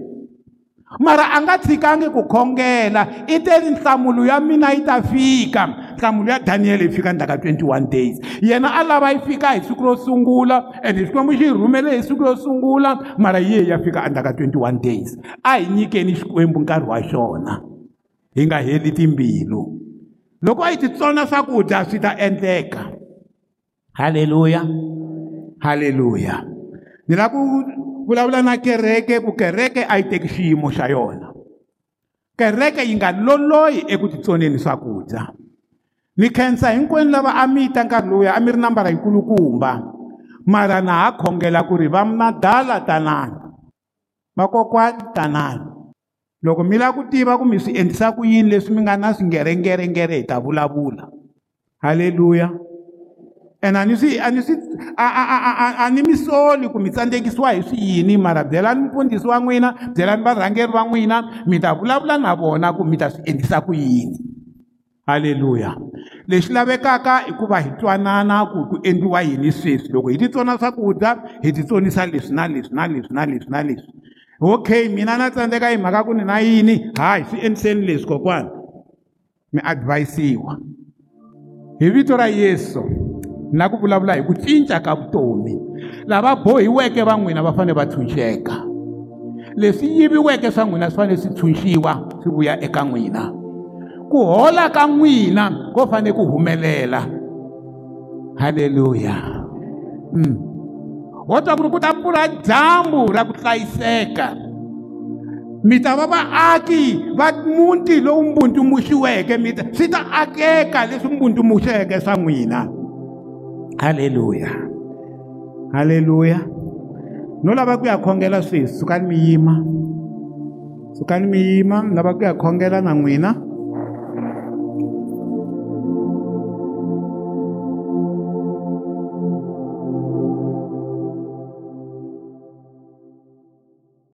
Mara a nga tshikangi ku khongela i te nhlamulo ya mina yi ta fika. Nhlamulo ya Daniel yi fika ndzhaku ka 21 days. Yena a lava yi fika hi siku ro sungula and xikwembu xi hi rhumele hi siku ro sungula mara yi ye ya fika endzhaku ka 21 days. A hi nyikeni xikwembu nkarhi wa xona. Hi nga heli timbilu. Loko a hi titsona swakudya swi ta endleka. Halleluya halleluya ni lava ku vulavula na kereke ku kereke a yi teki xiyimo xa yona. Kereke yi nga lolohi eku titsoneni swakudya. Ni khensa hinkwenu lava a mi ta nkarhi lowuya a mi ri nambara yikulukumba mara na ha khongela ku ri va madala tanani vakokwani tanani. Loko mi lava ku tiva ku mi swi endlisa ku yini leswi mi nga na swingerengerengere hi ta vulavula. Halleluya ene a ni swi a ni swi a a a a a ni mi soli ku mi tsandzekisiwa hi swiyini mara byelani mfundhisi wa n'wina byelani varhangeri va n'wina mi ta vulavula na vona ku mi ta swi endlisa ku yini. Halleluya lexi lavekaka i ku va hi twanana ku ku endliwa yini sweswi. Loko hi titsona swakudya hi titsonisa leswi na leswi na leswi na leswi na leswi. Okay mina na tsandzeka hi mhaka ku ni na yini? Hayi swi endliseni leswi kokwani mi advayisiwa hi vito ra yesu na ku vulavula hi ku cinca ka vutomi. Lava bohiweke va n'wina va fanele va tshunxeka. Leswi yiviweke swa n'wina swi fanele swi tshunxiwa swi vuya eka n'wina. Ku hola ka n'wina ko fanele ku humelela. Halleluya mm. ho twa ku ri ku ta pfula dyambu ra ku hlayiseka. Mi ta va vaaki va muti lowu mbundzumuxiweke mi ta swi ta akeka leswi mbundzumuxeke swa n'wina halleluya halleluya no lava ku ya khongela sweswi? Sukani mi yima sukani mi yima ni lava ku ya khongela na n'wina